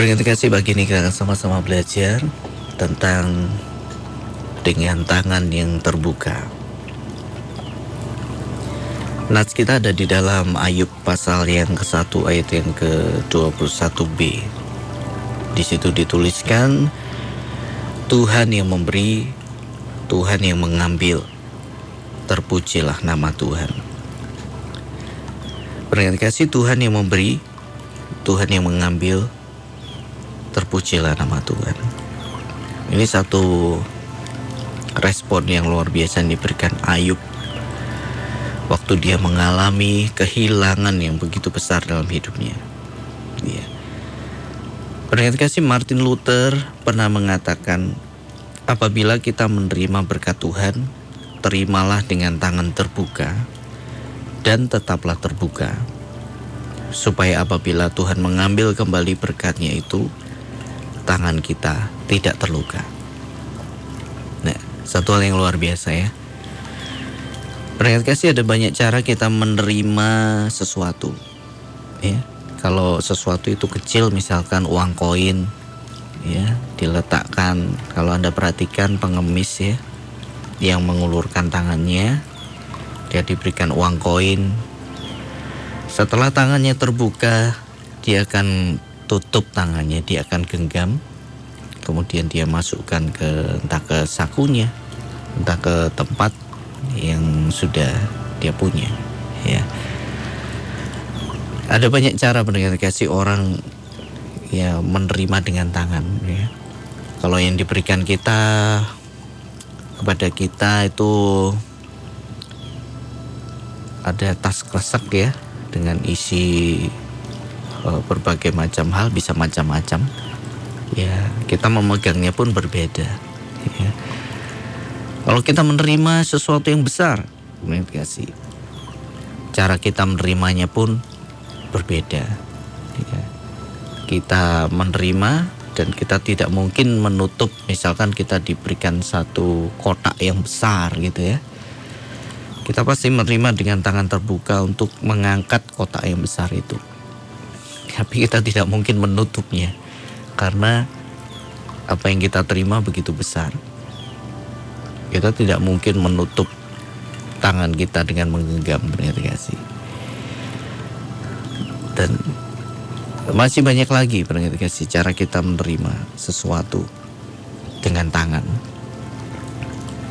Berkat kasih pagi ini kita sama-sama belajar tentang dengan tangan yang terbuka. Nats kita ada di dalam Ayub pasal yang ke-1 ayat yang ke-21b. Di situ dituliskan Tuhan yang memberi, Tuhan yang mengambil. Terpujilah nama Tuhan. Berkat kasih Tuhan yang memberi, Tuhan yang mengambil, terpujilah nama Tuhan. Ini satu respon yang luar biasa diberikan Ayub waktu dia mengalami kehilangan yang begitu besar dalam hidupnya. Ya. Pernah kasih Martin Luther pernah mengatakan, apabila kita menerima berkat Tuhan, terimalah dengan tangan terbuka dan tetaplah terbuka. Supaya apabila Tuhan mengambil kembali berkatnya itu, tangan kita tidak terluka. Nah, satu hal yang luar biasa ya. Perhatikan kasih ada banyak cara kita menerima sesuatu. Ya, kalau sesuatu itu kecil misalkan uang koin ya diletakkan kalau Anda perhatikan pengemis ya yang mengulurkan tangannya dia diberikan uang koin setelah tangannya terbuka dia akan tutup tangannya dia akan genggam. Kemudian dia masukkan ke entah ke sakunya entah ke tempat yang sudah dia punya ya. Ada banyak cara mendengar kasih orang ya menerima dengan tangan ya. Kalau yang diberikan kita kepada kita itu ada tas kresek ya dengan isi uh, berbagai macam hal bisa macam-macam. Ya kita memegangnya pun berbeda ya. kalau kita menerima sesuatu yang besar kasih cara kita menerimanya pun berbeda ya. kita menerima dan kita tidak mungkin menutup. Misalkan kita diberikan satu kotak yang besar gitu ya. Kita pasti menerima dengan tangan terbuka untuk mengangkat kotak yang besar itu tapi kita tidak mungkin menutupnya karena apa yang kita terima begitu besar. Kita tidak mungkin menutup tangan kita dengan menggenggam kasih. Dan masih banyak lagi kasih cara kita menerima sesuatu dengan tangan.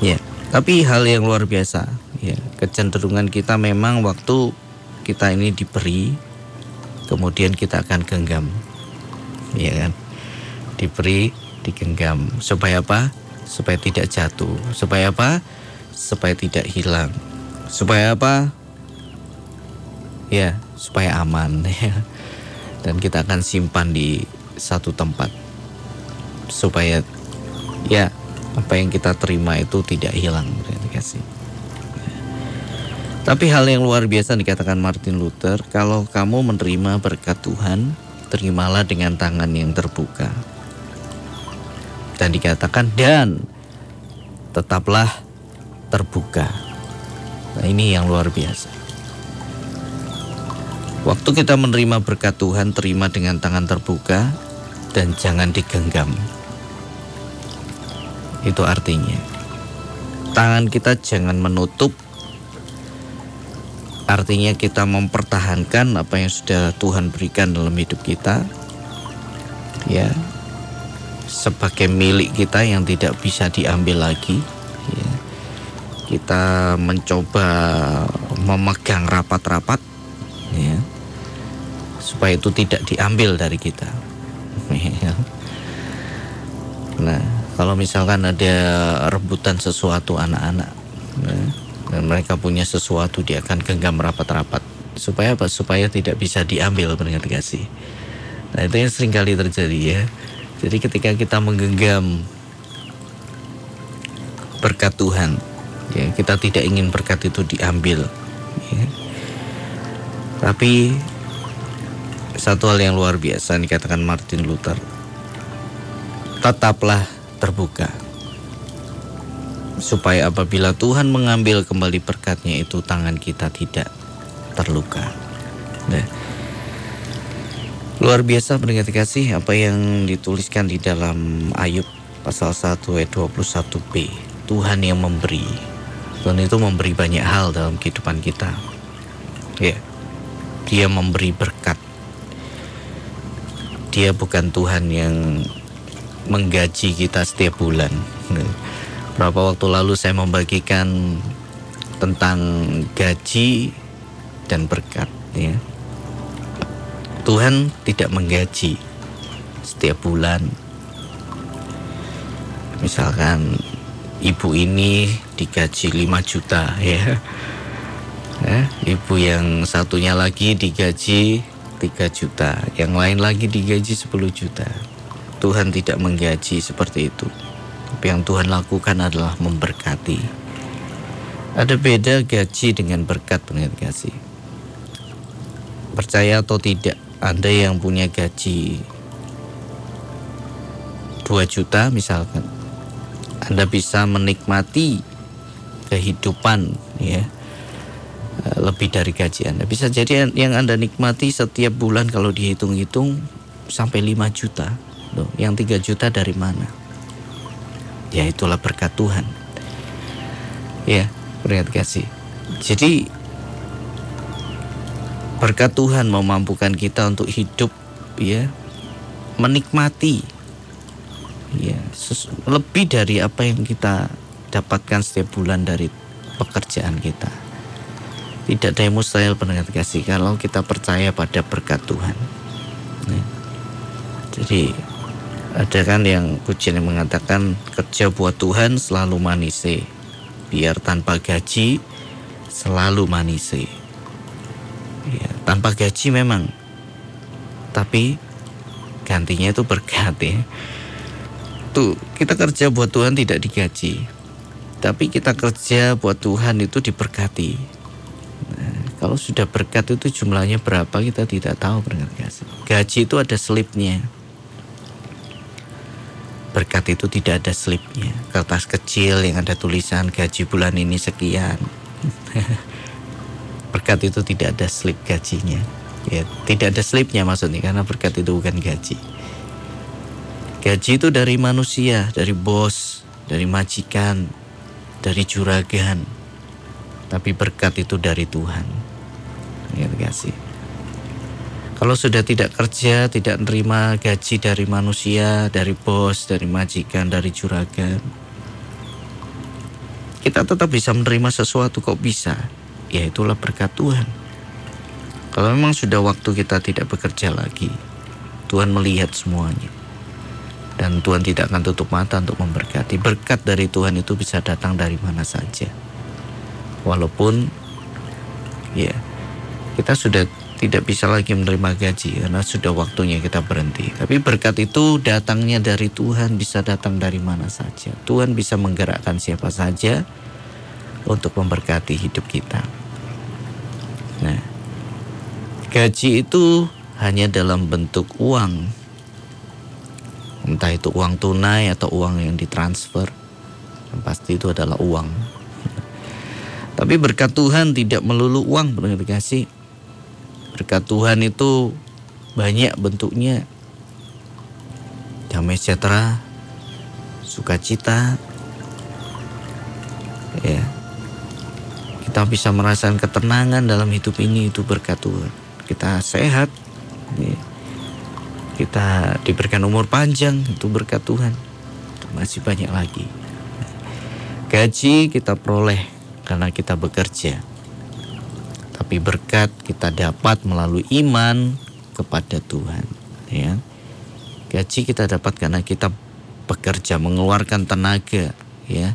Ya, tapi hal yang luar biasa, ya, kecenderungan kita memang waktu kita ini diberi kemudian kita akan genggam ya kan? Diberi digenggam. Supaya apa? Supaya tidak jatuh. Supaya apa? Supaya tidak hilang. Supaya apa? Ya supaya aman ya. Dan kita akan simpan di satu tempat. Supaya ya apa yang kita terima itu tidak hilang. Kasih tapi hal yang luar biasa dikatakan Martin Luther, kalau kamu menerima berkat Tuhan, terimalah dengan tangan yang terbuka. Dan dikatakan dan tetaplah terbuka. Nah, ini yang luar biasa. Waktu kita menerima berkat Tuhan, terima dengan tangan terbuka dan jangan digenggam. Itu artinya tangan kita jangan menutup Artinya kita mempertahankan apa yang sudah Tuhan berikan dalam hidup kita. Ya. Sebagai milik kita yang tidak bisa diambil lagi, ya. Kita mencoba memegang rapat-rapat ya. Supaya itu tidak diambil dari kita. Ya. Nah, kalau misalkan ada rebutan sesuatu anak-anak ya dan mereka punya sesuatu dia akan genggam rapat-rapat. Supaya apa? Supaya tidak bisa diambil pendengar kasih nah itu yang sering kali terjadi ya. Jadi ketika kita menggenggam berkat Tuhan ya kita tidak ingin berkat itu diambil ya. tapi satu hal yang luar biasa dikatakan Martin Luther tetaplah terbuka supaya apabila Tuhan mengambil kembali berkatnya itu tangan kita tidak terluka. Nah, Luar biasa pendengar kasih apa yang dituliskan di dalam Ayub pasal 1 ayat 21b. Tuhan yang memberi. Tuhan itu memberi banyak hal dalam kehidupan kita. Ya. Dia memberi berkat. Dia bukan Tuhan yang menggaji kita setiap bulan. Berapa waktu lalu saya membagikan tentang gaji dan berkat ya. Tuhan tidak menggaji setiap bulan. Misalkan ibu ini digaji 5 juta ya. ya. Ibu yang satunya lagi digaji 3 juta, yang lain lagi digaji 10 juta. Tuhan tidak menggaji seperti itu. Tapi yang Tuhan lakukan adalah memberkati. Ada beda gaji dengan berkat pengen kasih. Percaya atau tidak, anda yang punya gaji 2 juta misalkan Anda bisa menikmati kehidupan ya eh, lebih dari gaji Anda bisa jadi yang Anda nikmati setiap bulan kalau dihitung-hitung sampai 5 juta loh yang 3 juta dari mana ya itulah berkat Tuhan ya berkat kasih jadi Berkat Tuhan memampukan kita untuk hidup ya menikmati ya lebih dari apa yang kita dapatkan setiap bulan dari pekerjaan kita. Tidak ada yang mustahil pendengar kasih kalau kita percaya pada berkat Tuhan. Ya. Jadi ada kan yang pujian yang mengatakan kerja buat Tuhan selalu manise biar tanpa gaji selalu manise. Ya, tanpa gaji memang tapi gantinya itu berkat ya. Tuh kita kerja buat Tuhan tidak digaji tapi kita kerja buat Tuhan itu diberkati. Nah, kalau sudah berkat itu jumlahnya berapa kita tidak tahu gaji itu ada slipnya berkat itu tidak ada slipnya kertas kecil yang ada tulisan gaji bulan ini sekian berkat itu tidak ada slip gajinya. Ya, tidak ada slipnya maksudnya karena berkat itu bukan gaji. Gaji itu dari manusia, dari bos, dari majikan, dari juragan. Tapi berkat itu dari Tuhan. Ya, kasih. Kalau sudah tidak kerja, tidak menerima gaji dari manusia, dari bos, dari majikan, dari juragan, kita tetap bisa menerima sesuatu kok bisa ya itulah berkat Tuhan. Kalau memang sudah waktu kita tidak bekerja lagi, Tuhan melihat semuanya. Dan Tuhan tidak akan tutup mata untuk memberkati. Berkat dari Tuhan itu bisa datang dari mana saja. Walaupun ya kita sudah tidak bisa lagi menerima gaji karena sudah waktunya kita berhenti. Tapi berkat itu datangnya dari Tuhan bisa datang dari mana saja. Tuhan bisa menggerakkan siapa saja untuk memberkati hidup kita. Nah, gaji itu hanya dalam bentuk uang. Entah itu uang tunai atau uang yang ditransfer. Yang pasti itu adalah uang. Tapi berkat Tuhan tidak melulu uang, benar dikasih. Berkat Tuhan itu banyak bentuknya. Damai sejahtera, sukacita, ya, kita bisa merasakan ketenangan dalam hidup ini itu berkat Tuhan. Kita sehat, ya. kita diberikan umur panjang itu berkat Tuhan. Masih banyak lagi. Gaji kita peroleh karena kita bekerja. Tapi berkat kita dapat melalui iman kepada Tuhan. Ya. Gaji kita dapat karena kita bekerja, mengeluarkan tenaga, ya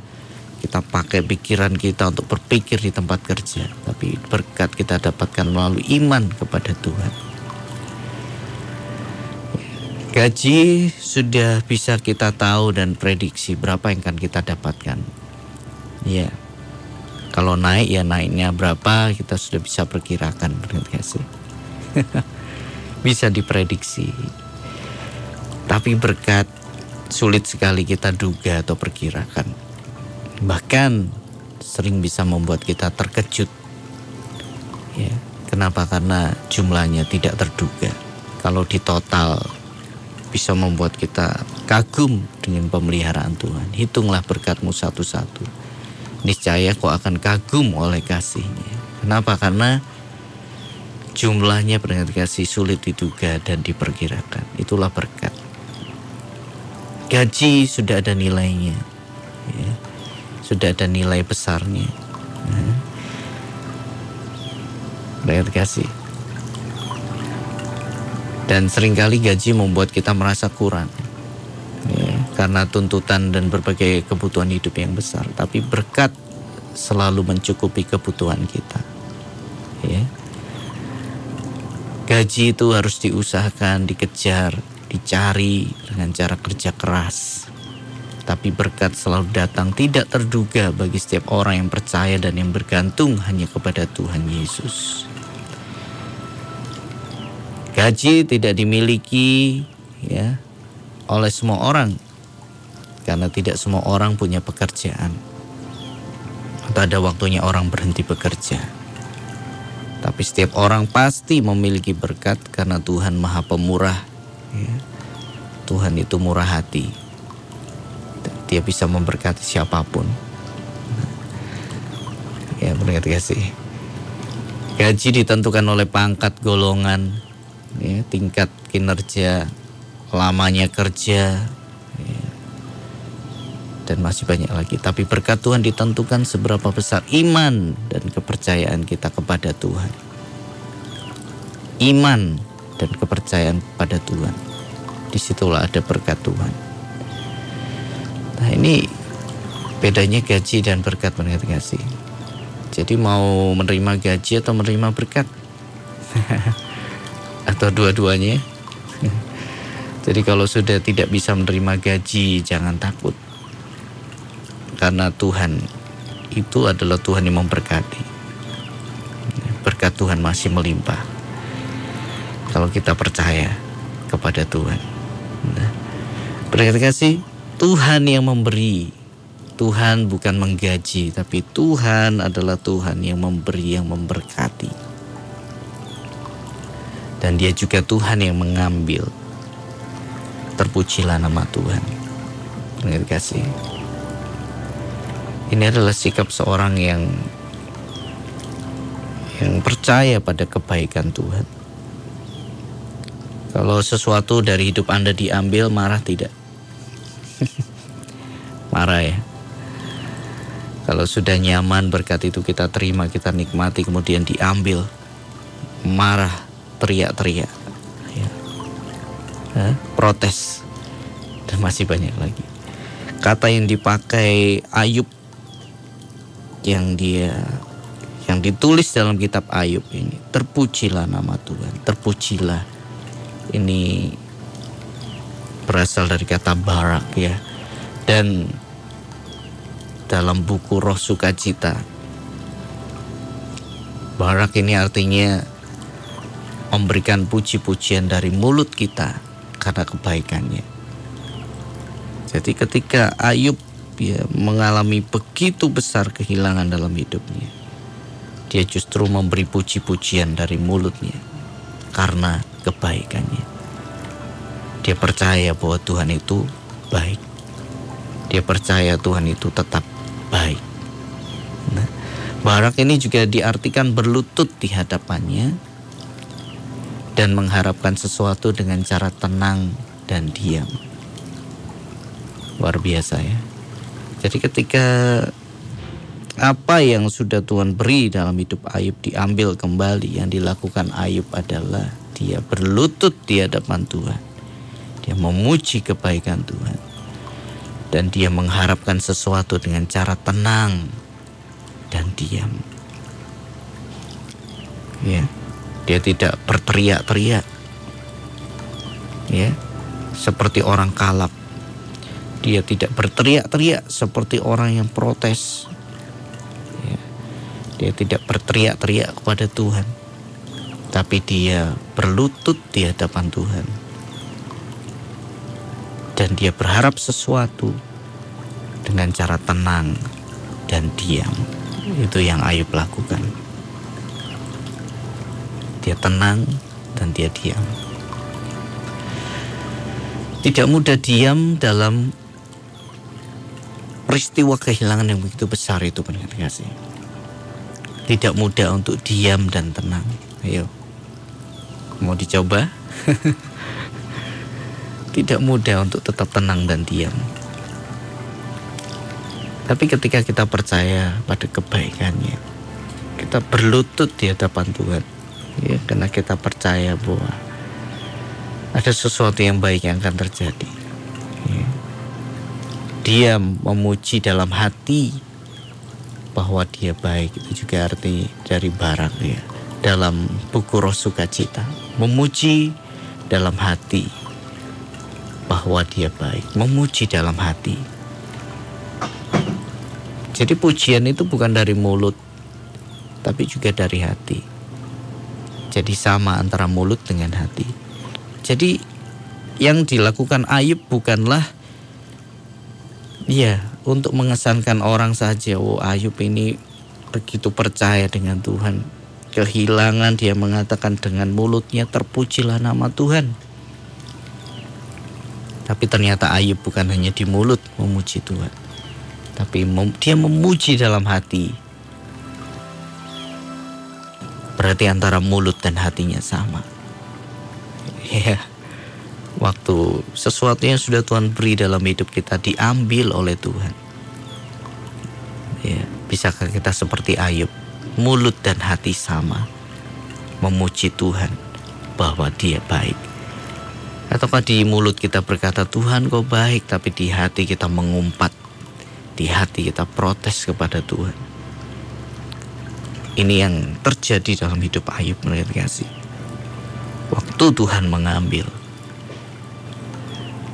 kita pakai pikiran kita untuk berpikir di tempat kerja, tapi berkat kita dapatkan melalui iman kepada Tuhan. Gaji sudah bisa kita tahu dan prediksi berapa yang akan kita dapatkan. Ya, kalau naik ya naiknya berapa kita sudah bisa perkirakan, kasih. bisa diprediksi. Tapi berkat sulit sekali kita duga atau perkirakan bahkan sering bisa membuat kita terkejut. Ya, kenapa? Karena jumlahnya tidak terduga. kalau di total bisa membuat kita kagum dengan pemeliharaan Tuhan. Hitunglah berkatmu satu-satu. Niscaya kau akan kagum oleh kasihnya. Kenapa? Karena jumlahnya berkat kasih sulit diduga dan diperkirakan. Itulah berkat. Gaji sudah ada nilainya. Ya. Sudah ada nilai besarnya. Ya. Berkat kasih. Dan sering kali gaji membuat kita merasa kurang. Karena tuntutan dan berbagai kebutuhan hidup yang besar. Tapi berkat selalu mencukupi kebutuhan kita. Ya. Gaji itu harus diusahakan, dikejar, dicari dengan cara kerja keras. Tapi berkat selalu datang tidak terduga bagi setiap orang yang percaya dan yang bergantung hanya kepada Tuhan Yesus. Gaji tidak dimiliki ya oleh semua orang karena tidak semua orang punya pekerjaan. Atau ada waktunya orang berhenti bekerja. Tapi setiap orang pasti memiliki berkat karena Tuhan Maha Pemurah. Ya. Tuhan itu murah hati. Dia bisa memberkati siapa pun. Ya, berkat kasih. Gaji ditentukan oleh pangkat golongan, ya, tingkat kinerja, lamanya kerja, dan masih banyak lagi. Tapi berkat Tuhan ditentukan seberapa besar iman dan kepercayaan kita kepada Tuhan. Iman dan kepercayaan pada Tuhan. Di situlah ada berkat Tuhan. Nah ini bedanya gaji dan berkat berkat kasih. Jadi mau menerima gaji atau menerima berkat? atau dua-duanya. Jadi kalau sudah tidak bisa menerima gaji, jangan takut. Karena Tuhan itu adalah Tuhan yang memberkati. Berkat Tuhan masih melimpah. Kalau kita percaya kepada Tuhan. Nah, berkat kasih Tuhan yang memberi. Tuhan bukan menggaji, tapi Tuhan adalah Tuhan yang memberi, yang memberkati dan dia juga Tuhan yang mengambil. Terpujilah nama Tuhan. Terima kasih. Ini adalah sikap seorang yang yang percaya pada kebaikan Tuhan. Kalau sesuatu dari hidup Anda diambil, marah tidak? marah ya. Kalau sudah nyaman berkat itu kita terima, kita nikmati, kemudian diambil, marah teriak-teriak, ya. protes, dan masih banyak lagi. Kata yang dipakai Ayub yang dia yang ditulis dalam kitab Ayub ini. Terpujilah nama Tuhan terpujilah. Ini berasal dari kata barak ya. Dan dalam buku roh sukacita barak ini artinya memberikan puji-pujian dari mulut kita karena kebaikannya. Jadi ketika Ayub ya, mengalami begitu besar kehilangan dalam hidupnya, dia justru memberi puji-pujian dari mulutnya karena kebaikannya. Dia percaya bahwa Tuhan itu baik. Dia percaya Tuhan itu tetap baik. Nah, barak ini juga diartikan berlutut di hadapannya dan mengharapkan sesuatu dengan cara tenang dan diam. Luar biasa ya. Jadi ketika apa yang sudah Tuhan beri dalam hidup Ayub diambil kembali, yang dilakukan Ayub adalah dia berlutut di hadapan Tuhan. Dia memuji kebaikan Tuhan. Dan dia mengharapkan sesuatu dengan cara tenang dan diam. Ya. Dia tidak berteriak-teriak. Ya. Seperti orang kalap. Dia tidak berteriak-teriak seperti orang yang protes. Ya. Dia tidak berteriak-teriak kepada Tuhan. Tapi dia berlutut di hadapan Tuhan. Dan dia berharap sesuatu dengan cara tenang dan diam. Itu yang Ayub lakukan. Dia tenang dan dia diam. Tidak mudah diam dalam peristiwa kehilangan yang begitu besar itu pendengar kasih. Tidak mudah untuk diam dan tenang. Ayo. Mau dicoba? Tidak mudah untuk tetap tenang dan diam. Tapi ketika kita percaya pada kebaikannya, kita berlutut di hadapan Tuhan. Ya, karena kita percaya bahwa ada sesuatu yang baik yang akan terjadi. Dia memuji dalam hati bahwa dia baik itu juga arti dari barang ya. Dalam buku roh sukacita, memuji dalam hati bahwa dia baik, memuji dalam hati jadi pujian itu bukan dari mulut, tapi juga dari hati. Jadi sama antara mulut dengan hati. Jadi yang dilakukan Ayub bukanlah ya untuk mengesankan orang saja. Oh Ayub ini begitu percaya dengan Tuhan. Kehilangan dia mengatakan dengan mulutnya terpujilah nama Tuhan. Tapi ternyata Ayub bukan hanya di mulut memuji Tuhan tapi mem dia memuji dalam hati. Berarti antara mulut dan hatinya sama. Ya, waktu sesuatu yang sudah Tuhan beri dalam hidup kita diambil oleh Tuhan. Ya, bisakah kita seperti Ayub, mulut dan hati sama, memuji Tuhan bahwa Dia baik. Ataukah di mulut kita berkata Tuhan kau baik, tapi di hati kita mengumpat di hati kita protes kepada Tuhan. Ini yang terjadi dalam hidup Ayub menurut kasih. Waktu Tuhan mengambil,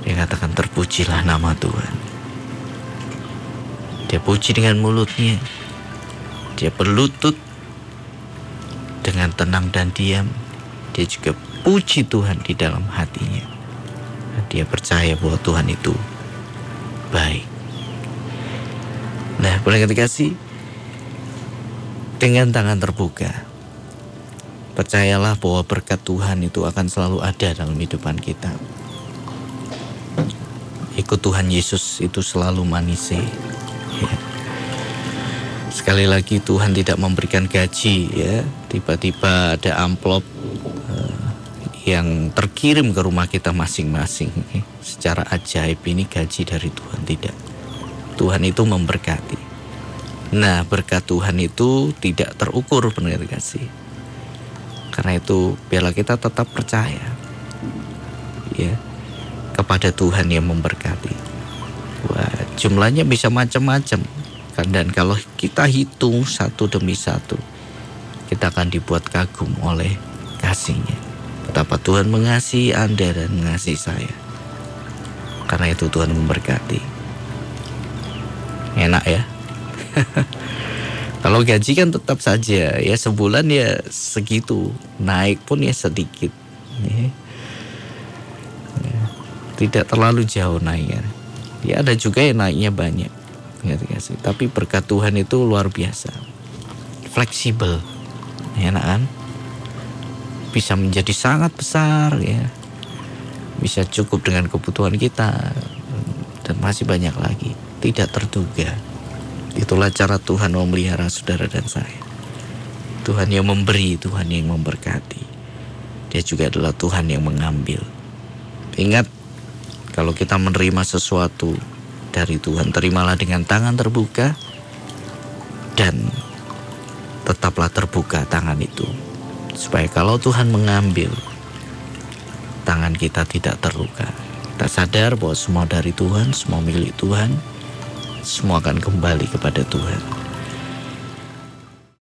dia katakan terpujilah nama Tuhan. Dia puji dengan mulutnya. Dia berlutut dengan tenang dan diam. Dia juga puji Tuhan di dalam hatinya. Dia percaya bahwa Tuhan itu baik. Nah, boleh kasih dengan tangan terbuka. Percayalah bahwa berkat Tuhan itu akan selalu ada dalam hidupan kita. Ikut Tuhan Yesus itu selalu manis. Ya. Sekali lagi Tuhan tidak memberikan gaji ya. Tiba-tiba ada amplop uh, yang terkirim ke rumah kita masing-masing. Secara ajaib ini gaji dari Tuhan tidak. Tuhan itu memberkati. Nah, berkat Tuhan itu tidak terukur benar kasih. Karena itu biarlah kita tetap percaya ya kepada Tuhan yang memberkati. Wah, jumlahnya bisa macam-macam. Dan kalau kita hitung satu demi satu, kita akan dibuat kagum oleh kasihnya. Betapa Tuhan mengasihi Anda dan mengasihi saya. Karena itu Tuhan memberkati enak ya kalau gaji kan tetap saja ya sebulan ya segitu naik pun ya sedikit ya. Ya. Tidak terlalu jauh naiknya. Ya ada juga yang naiknya banyak. Ya, tapi berkat Tuhan itu luar biasa. Fleksibel. Enak kan bisa menjadi sangat besar ya. Bisa cukup dengan kebutuhan kita. Dan masih banyak lagi. Tidak terduga. Itulah cara Tuhan memelihara saudara dan saya. Tuhan yang memberi, Tuhan yang memberkati. Dia juga adalah Tuhan yang mengambil. Ingat, kalau kita menerima sesuatu dari Tuhan, terimalah dengan tangan terbuka dan tetaplah terbuka tangan itu. Supaya kalau Tuhan mengambil, tangan kita tidak terluka. Kita sadar bahwa semua dari Tuhan, semua milik Tuhan semua akan kembali kepada Tuhan.